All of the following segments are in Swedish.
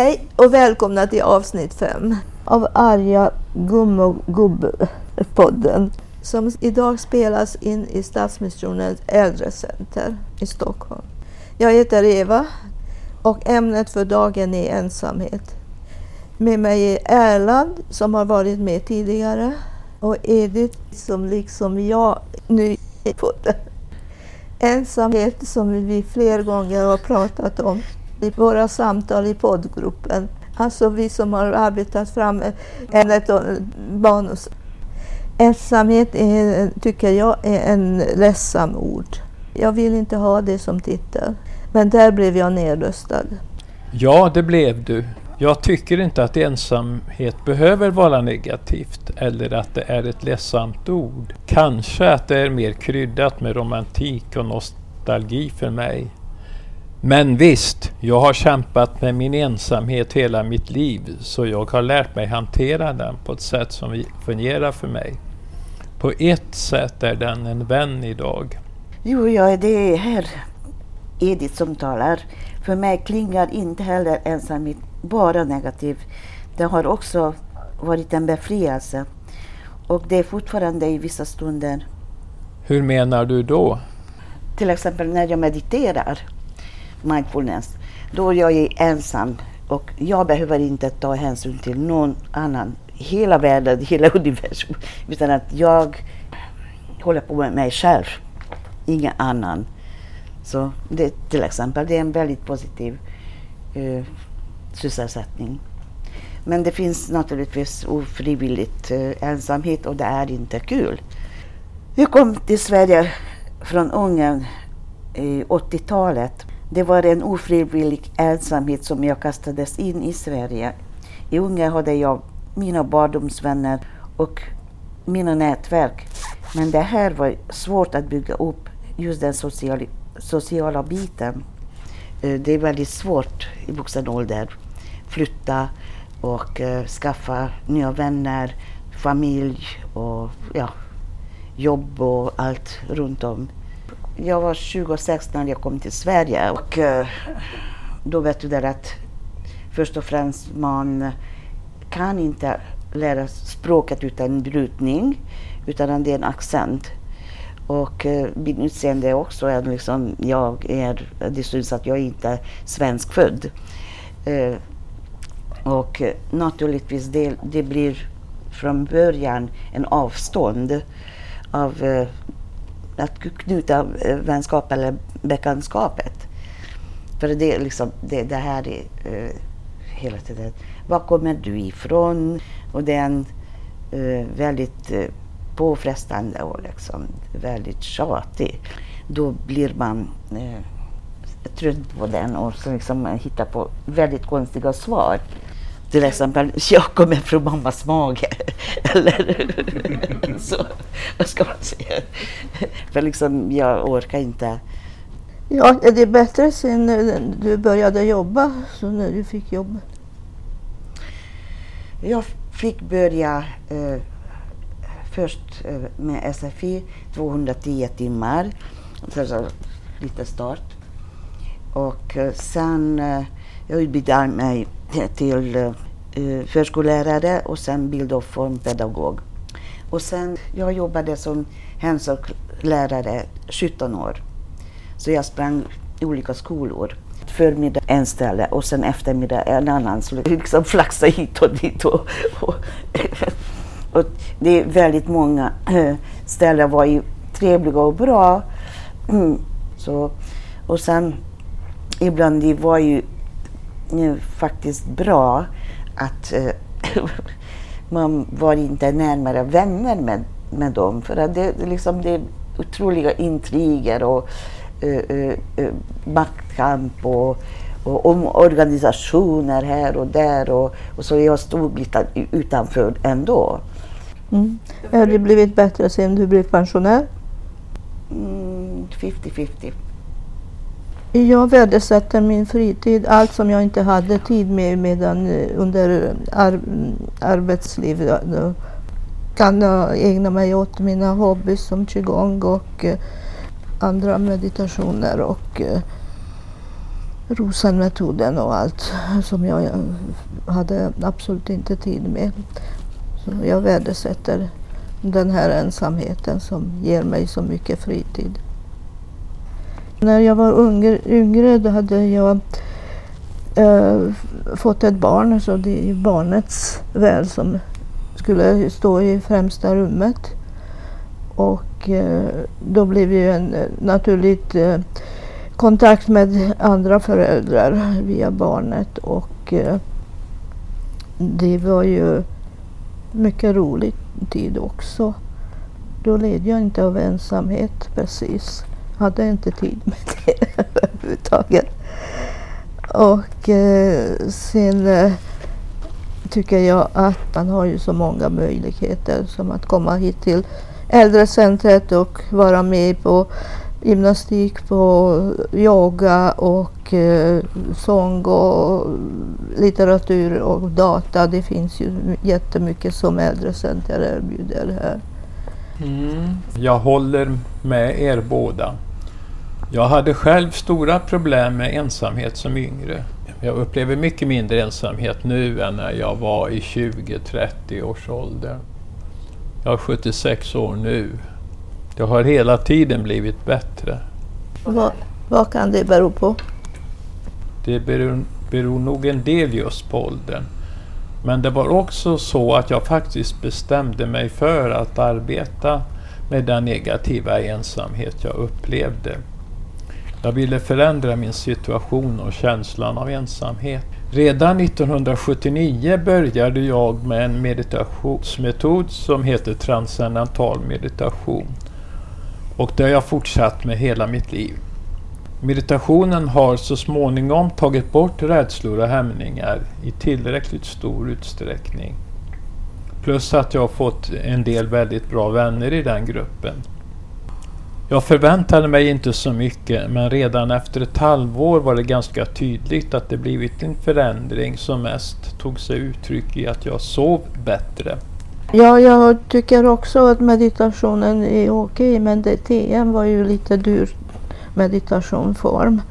Hej och välkomna till avsnitt 5 av Arja Gummo Gubb-podden som idag spelas in i Stadsmissionens äldrecenter i Stockholm. Jag heter Eva och ämnet för dagen är ensamhet. Med mig är Erland som har varit med tidigare och Edith som liksom jag nu är på det. Ensamhet som vi fler gånger har pratat om i våra samtal i poddgruppen. Alltså vi som har arbetat fram ämnet eh, manus. Ensamhet är, tycker jag är en ledsam ord. Jag vill inte ha det som titel. Men där blev jag nedröstad. Ja, det blev du. Jag tycker inte att ensamhet behöver vara negativt eller att det är ett ledsamt ord. Kanske att det är mer kryddat med romantik och nostalgi för mig. Men visst, jag har kämpat med min ensamhet hela mitt liv så jag har lärt mig hantera den på ett sätt som fungerar för mig. På ett sätt är den en vän idag. Jo, ja, det är här Edith som talar. För mig klingar inte heller ensamhet bara negativ. Det har också varit en befrielse. Och det är fortfarande i vissa stunder. Hur menar du då? Till exempel när jag mediterar, mindfulness, då är jag ensam och jag behöver inte ta hänsyn till någon annan i hela världen, hela universum, utan att jag håller på med mig själv, ingen annan. Så det, till exempel, det är en väldigt positiv eh, sysselsättning. Men det finns naturligtvis ofrivilligt eh, ensamhet och det är inte kul. Jag kom till Sverige från Ungern i 80-talet. Det var en ofrivillig ensamhet som jag kastades in i Sverige. I Ungern hade jag mina barndomsvänner och mina nätverk. Men det här var svårt att bygga upp, just den sociala, sociala biten. Eh, det är väldigt svårt i vuxen ålder. Flytta och eh, skaffa nya vänner, familj och ja, jobb och allt runt om. Jag var 26 när jag kom till Sverige och eh, då vet du det att först och främst man kan inte lära språket utan brytning, utan det är en accent. Och eh, min utseende också är liksom, jag är, det syns att jag inte är svenskfödd. Eh, och eh, naturligtvis det, det blir från början en avstånd av eh, att knyta eh, vänskap eller bekantskapet. För det, liksom, det, det här är uh, hela tiden, var kommer du ifrån? Och det är en uh, väldigt uh, påfrestande och liksom väldigt tjatig. Då blir man trött på den och så liksom hittar på väldigt konstiga svar. Till exempel, jag kommer från mammas mage. Eller så, vad ska man säga? För liksom, jag orkar inte. Ja, är det bättre sen du började jobba, så när du fick jobb? Jag fick börja eh, först eh, med SFI, 210 timmar, så, lite start. Och eh, sen eh, jag utbildade mig till eh, eh, förskollärare och sen bild och formpedagog. Och sen jag jobbade som hemspråkslärare 17 år. Så jag sprang i olika skolor. Förmiddag en ställe och sen eftermiddag en annan. Så liksom flaxa hit och dit. Och, och, och det är väldigt många eh, ställen var ju trevliga och bra. Mm, så, och sen ibland det var ju faktiskt bra att eh, man var inte närmare vänner med, med dem. För att det, liksom, det är otroliga intriger och uh, uh, maktkamp och, och omorganisationer här och där. Och, och så jag stod lite utanför ändå. Mm. Har det blivit bättre sen du blev pensionär? 50-50. Mm, jag värdesätter min fritid, allt som jag inte hade tid med medan eh, under eh, ar mm, arbetslivet. Eh, då kan jag ägna mig åt mina hobbys som qigong och andra meditationer och Rosenmetoden och allt som jag hade absolut inte tid med. Så jag värdesätter den här ensamheten som ger mig så mycket fritid. När jag var yngre, yngre då hade jag eh, fått ett barn, så det är barnets väl som skulle stå i främsta rummet. Och eh, då blev ju en eh, naturligt eh, kontakt med andra föräldrar via barnet och eh, det var ju mycket rolig tid också. Då led jag inte av ensamhet precis. Hade inte tid med det överhuvudtaget. Och eh, sen eh, tycker jag att man har ju så många möjligheter som att komma hit till äldrecentret och vara med på gymnastik, på yoga och eh, sång och litteratur och data. Det finns ju jättemycket som Äldrecenter erbjuder här. Mm. Jag håller med er båda. Jag hade själv stora problem med ensamhet som yngre. Jag upplever mycket mindre ensamhet nu än när jag var i 20-30 års ålder. Jag är 76 år nu. Det har hela tiden blivit bättre. Vad, vad kan det bero på? Det beror, beror nog en del just på åldern. Men det var också så att jag faktiskt bestämde mig för att arbeta med den negativa ensamhet jag upplevde. Jag ville förändra min situation och känslan av ensamhet. Redan 1979 började jag med en meditationsmetod som heter transcendental meditation. Och det har jag fortsatt med hela mitt liv. Meditationen har så småningom tagit bort rädslor och hämningar i tillräckligt stor utsträckning. Plus att jag har fått en del väldigt bra vänner i den gruppen. Jag förväntade mig inte så mycket men redan efter ett halvår var det ganska tydligt att det blivit en förändring som mest tog sig uttryck i att jag sov bättre. Ja, jag tycker också att meditationen är okej men det, TM var ju lite dyr meditationform.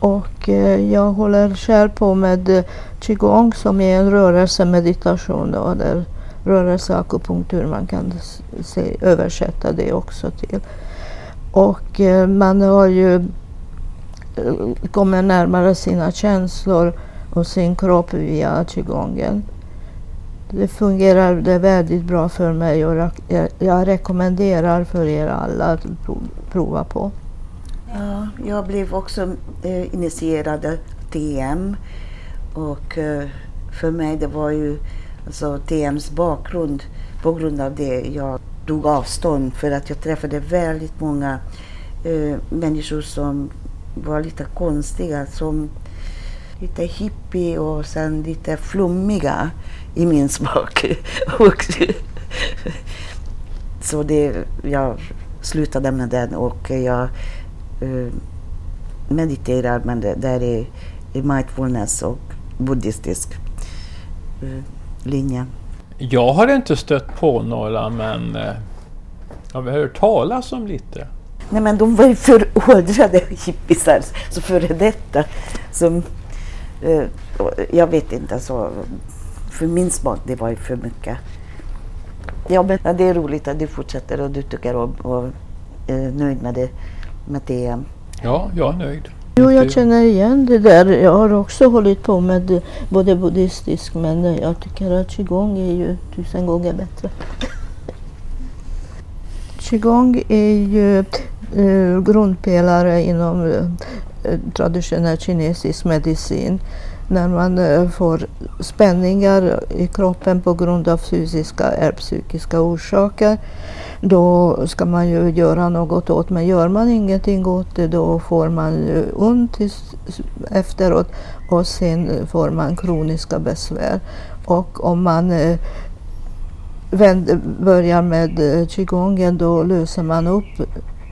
Och eh, jag håller själv på med eh, qigong som är en rörelsemeditation då, där rörelseakupunktur man kan se, översätta det också till. Och eh, man har ju eh, kommit närmare sina känslor och sin kropp via qigongen. Det fungerade väldigt bra för mig och eh, jag rekommenderar för er alla att prova på. Ja, jag blev också eh, initierad av TM och eh, för mig det var ju alltså TMs bakgrund på grund av det jag tog avstånd för att jag träffade väldigt många eh, människor som var lite konstiga, som lite hippie och sen lite flummiga i min smak. så det, jag slutade med den och jag eh, mediterar men det där är, är mindfulness och buddhistisk eh, linje. Jag har inte stött på några men eh, har hört talas om lite. Nej men de var ju föråldrade hippisar, så före detta. Som, uh, jag vet inte, alltså, för min smak det var ju för mycket. Ja men ja, det är roligt att du fortsätter och du tycker om och är nöjd med det. Med det. Ja, jag är nöjd. Jo, jag känner igen det där. Jag har också hållit på med både buddhistisk men jag tycker att qigong är ju tusen gånger bättre qigong är ju eh, grundpelare inom eh, traditionell kinesisk medicin. När man eh, får spänningar i kroppen på grund av fysiska eller psykiska orsaker då ska man ju göra något åt men gör man ingenting åt det då får man ont efteråt och sen får man kroniska besvär. Och om man eh, vänd, börjar med eh, qigongen då löser man upp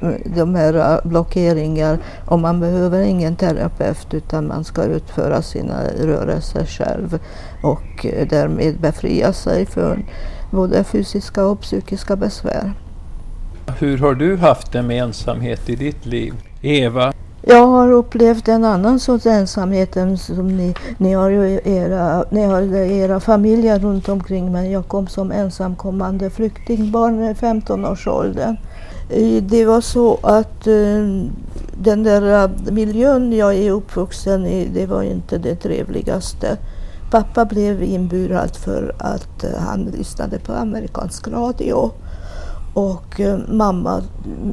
eh, de här eh, blockeringar och man behöver ingen terapeut utan man ska utföra sina rörelser själv och därmed befria sig från både fysiska och psykiska besvär. Hur har du haft det med ensamhet i ditt liv? Eva? Jag har upplevt en annan sorts ensamhet än som ni, ni har ju era, ni har era familjer runt omkring men jag kom som ensamkommande flyktingbarn i 15-årsåldern. Det var så att eh, den där miljön jag är uppvuxen i, det var inte det trevligaste. Pappa blev inburad för att eh, han lyssnade på amerikansk radio. Och eh, mamma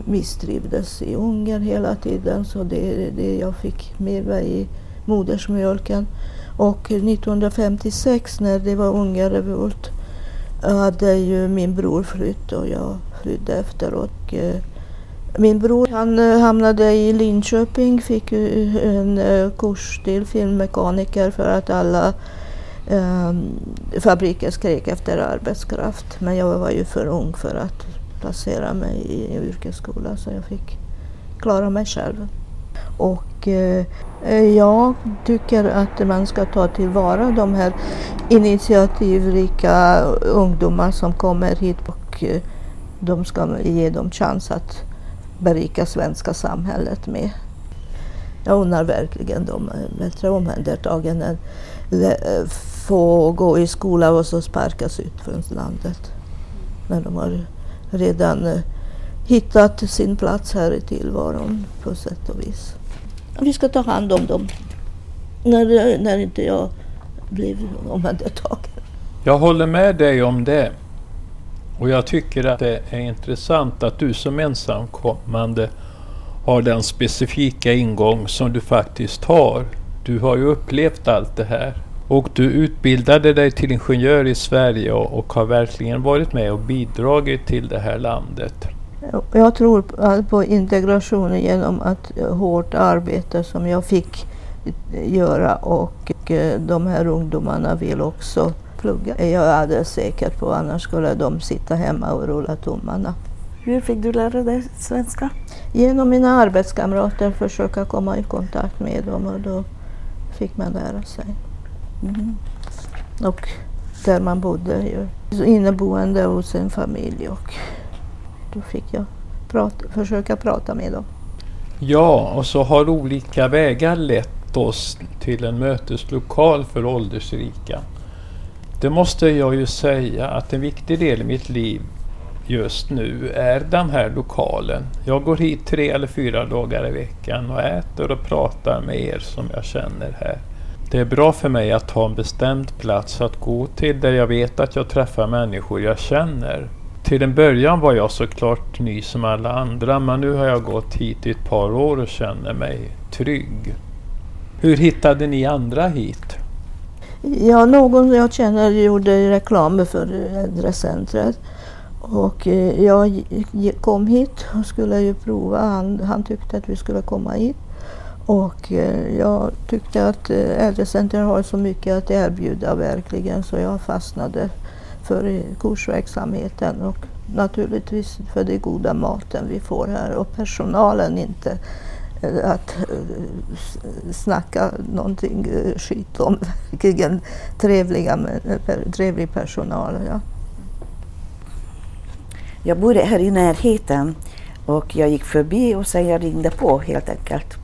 misstrivdes i Ungern hela tiden så det är det jag fick med mig i modersmjölken. Och 1956 när det var Ungernrevolt, hade ju min bror flytt och jag flydde efter. Och, eh, min bror han eh, hamnade i Linköping, fick en kurs till filmmekaniker för att alla eh, fabriker skrek efter arbetskraft. Men jag var ju för ung för att placera mig i yrkesskola så jag fick klara mig själv. Och eh, jag tycker att man ska ta tillvara de här initiativrika ungdomar som kommer hit och eh, de ska ge dem chans att berika svenska samhället med. Jag undrar verkligen dem bättre eh, omhändertagande än eh, få gå i skola och så sparkas ut från landet. När de har redan eh, hittat sin plats här i tillvaron på sätt och vis. Vi ska ta hand om dem när, när inte jag blev omhändertagen. Jag håller med dig om det. Och jag tycker att det är intressant att du som ensamkommande har den specifika ingång som du faktiskt har. Du har ju upplevt allt det här. Och du utbildade dig till ingenjör i Sverige och, och har verkligen varit med och bidragit till det här landet. Jag tror på integrationen genom att hårt arbete som jag fick göra och de här ungdomarna vill också plugga. Jag är alldeles säker på annars skulle de sitta hemma och rulla tummarna. Hur fick du lära dig svenska? Genom mina arbetskamrater försöka komma i kontakt med dem och då fick man lära sig. Mm. Och där man bodde inneboende hos en familj och då fick jag prata, försöka prata med dem. Ja, och så har olika vägar lett oss till en möteslokal för åldersrika. Det måste jag ju säga att en viktig del i mitt liv just nu är den här lokalen. Jag går hit tre eller fyra dagar i veckan och äter och pratar med er som jag känner här. Det är bra för mig att ha en bestämd plats att gå till där jag vet att jag träffar människor jag känner. Till en början var jag såklart ny som alla andra men nu har jag gått hit i ett par år och känner mig trygg. Hur hittade ni andra hit? Ja, någon jag känner gjorde reklam för äldrecentret. Och eh, jag kom hit och skulle ju prova. Han, han tyckte att vi skulle komma hit. Och eh, jag tyckte att eh, Äldrecentrum Äldrecenter har så mycket att erbjuda verkligen så jag fastnade för eh, kursverksamheten och naturligtvis för den goda maten vi får här och personalen inte att snacka någonting skit om. Verkligen trevliga, trevlig personal. Ja. Jag bodde här i närheten och jag gick förbi och sen jag ringde på helt enkelt.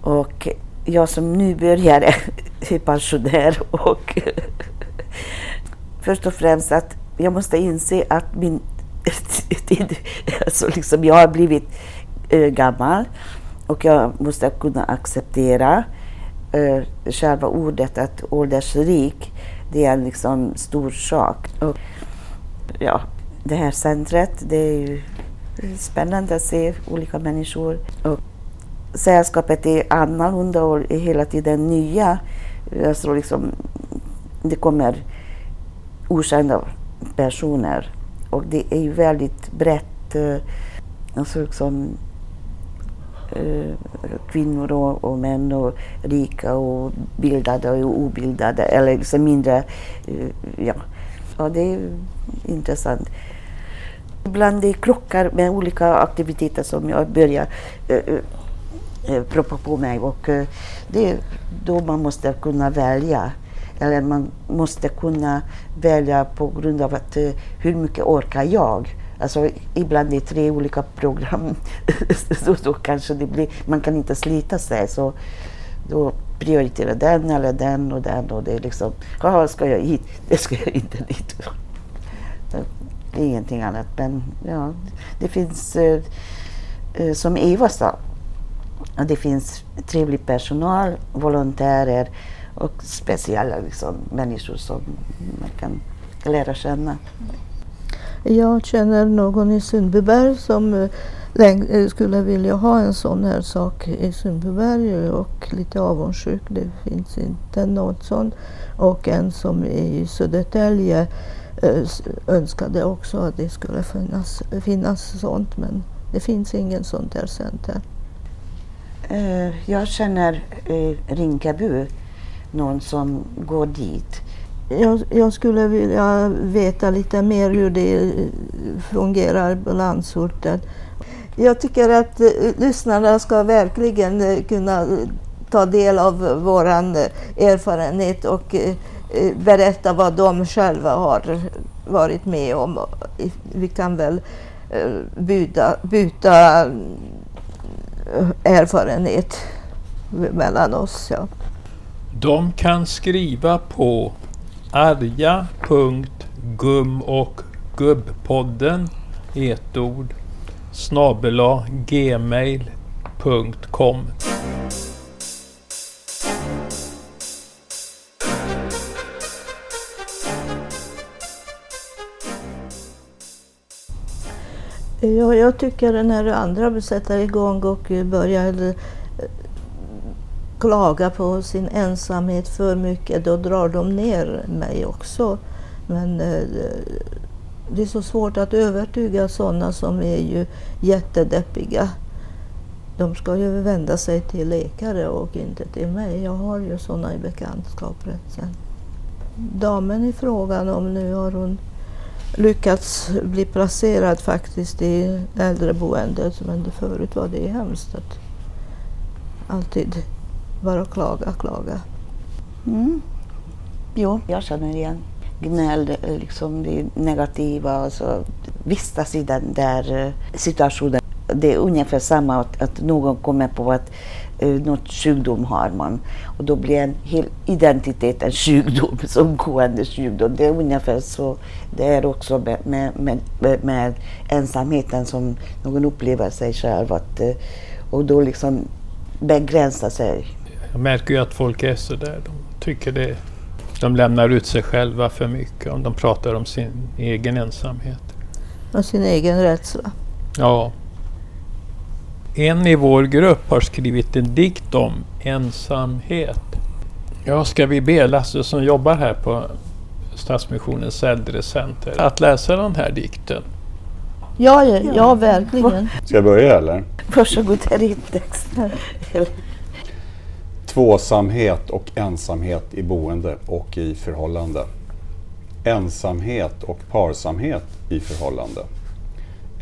Och jag som nybörjare är typ pensionär och först och främst att jag måste inse att min tid, alltså liksom jag har blivit eh, gammal och jag måste kunna acceptera eh, själva ordet att åldersrik, det är en liksom stor sak. Och, ja, det här centret, det är ju spännande att se olika människor. Och sällskapet är annorlunda och är hela tiden nya. Alltså liksom, det kommer okända personer och det är ju väldigt brett. Eh, alltså liksom, eh, kvinnor och, och, män och rika och bildade och obildade eller liksom mindre. Eh, ja. ja, det är intressant. Ibland det krockar med olika aktiviteter som jag börjar Eh, på mig och eh, det är då man måste kunna välja. Eller man måste kunna välja på grund av att eh, hur mycket orkar jag Alltså ibland i tre olika program, så då kanske det blir, man kan inte slita sig. Så då prioriterar den eller den och den och det är liksom, jaha ska jag hit? Det ska jag inte dit. Det är ingenting annat. Men ja, det finns, eh, som Eva sa, det finns trevlig personal, volontärer och speciella liksom, människor som man kan lära känna. Jag känner någon i Sundbyberg som eh, eh, skulle vilja ha en sån här sak i Sundbyberg eh, och lite avundsjuk. Det finns inte något sånt. Och en som i Södertälje önskade också att det skulle finnas, finnas sånt men det finns ingen sånt här center. Eh, jag känner eh, Rinkaby, någon som går dit. Jag, jag, skulle vilja veta lite mer hur det eh, fungerar på landsorten. Jag tycker att eh, lyssnarna ska verkligen eh, kunna ta del av vår erfarenhet och Eh, berätta vad de själva har varit med om. Vi kan väl eh, byta, byta Eh, erfarenhet mellan oss. Ja. De kan skriva på arja.gumochgubbpodden och gubbpodden ett ord snabela gmail.com Ja, jag tycker när andra sätter igång och börjar eh, klaga på sin ensamhet för mycket, då drar de ner mig också. Men eh, det är så svårt att övertyga sådana som är ju jättedeppiga. De ska ju vända sig till läkare och inte till mig. Jag har ju sådana i bekantskapskretsen. Damen i frågan, om nu har hon lyckats bli placerad faktiskt i äldreboendet. Men förut var det hemskt att alltid bara klaga, klaga. Mm. Jo, jag känner igen gnäll, liksom det negativa, alltså vistas i den där eh, situationen. Det är ungefär samma att, att någon kommer på att eh, något sjukdom har man och då blir en hel identitet en sjukdom som gående sjukdom. Det är ungefär så det är också med, med, med, med ensamheten som någon upplever sig själv att, eh, och då liksom begränsa sig. Jag märker ju att folk är sådär. De tycker det. De lämnar ut sig själva för mycket om de pratar om sin egen ensamhet. Och sin egen rädsla. Ja. En i vår grupp har skrivit en dikt om ensamhet. Ja, ska vi be Lasse som jobbar här på Stadsmissionens äldrecenter att läsa den här dikten? Ja, ja, ja verkligen. Ska jag börja eller? Varsågod, här är din text. Tvåsamhet och ensamhet i boende och i förhållande. Ensamhet och parsamhet i förhållande.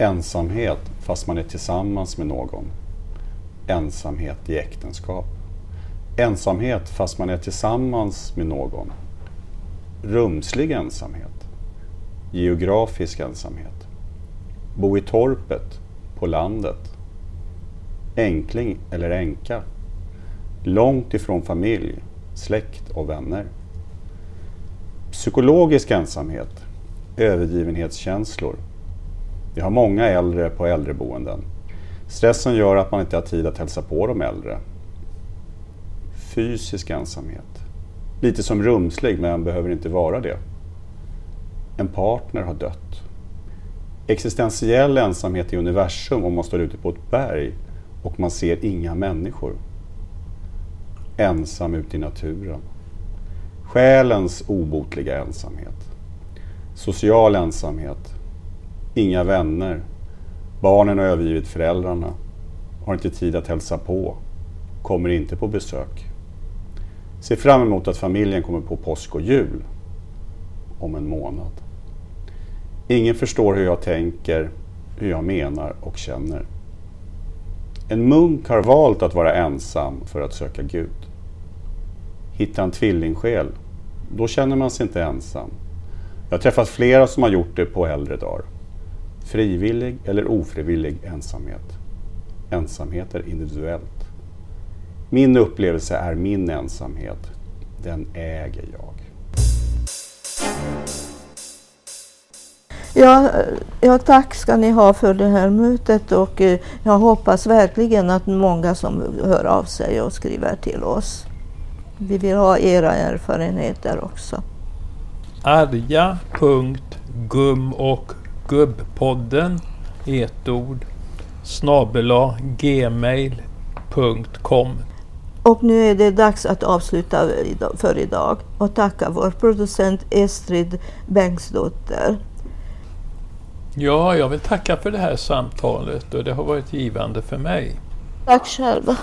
Ensamhet fast man är tillsammans med någon. Ensamhet i äktenskap. Ensamhet fast man är tillsammans med någon. Rumslig ensamhet. Geografisk ensamhet. Bo i torpet, på landet. Enkling eller änka. Långt ifrån familj, släkt och vänner. Psykologisk ensamhet. Övergivenhetskänslor vi har många äldre på äldreboenden. Stressen gör att man inte har tid att hälsa på de äldre. Fysisk ensamhet. Lite som rumslig, men behöver inte vara det. En partner har dött. Existentiell ensamhet i universum om man står ute på ett berg och man ser inga människor. Ensam ute i naturen. Själens obotliga ensamhet. Social ensamhet Inga vänner. Barnen har övergivit föräldrarna. Har inte tid att hälsa på. Kommer inte på besök. Ser fram emot att familjen kommer på påsk och jul. Om en månad. Ingen förstår hur jag tänker, hur jag menar och känner. En munk har valt att vara ensam för att söka Gud. Hitta en tvillingsjäl, då känner man sig inte ensam. Jag har träffat flera som har gjort det på äldre dagar. Frivillig eller ofrivillig ensamhet. Ensamhet är individuellt. Min upplevelse är min ensamhet. Den äger jag. Ja, ja, tack ska ni ha för det här mötet och eh, jag hoppas verkligen att många som hör av sig och skriver till oss. Vi vill ha era erfarenheter också. arja.gum och gubbpodden i ett ord snabela gmail.com Och nu är det dags att avsluta för idag och tacka vår producent Estrid Bengtsdotter. Ja, jag vill tacka för det här samtalet och det har varit givande för mig. Tack själva.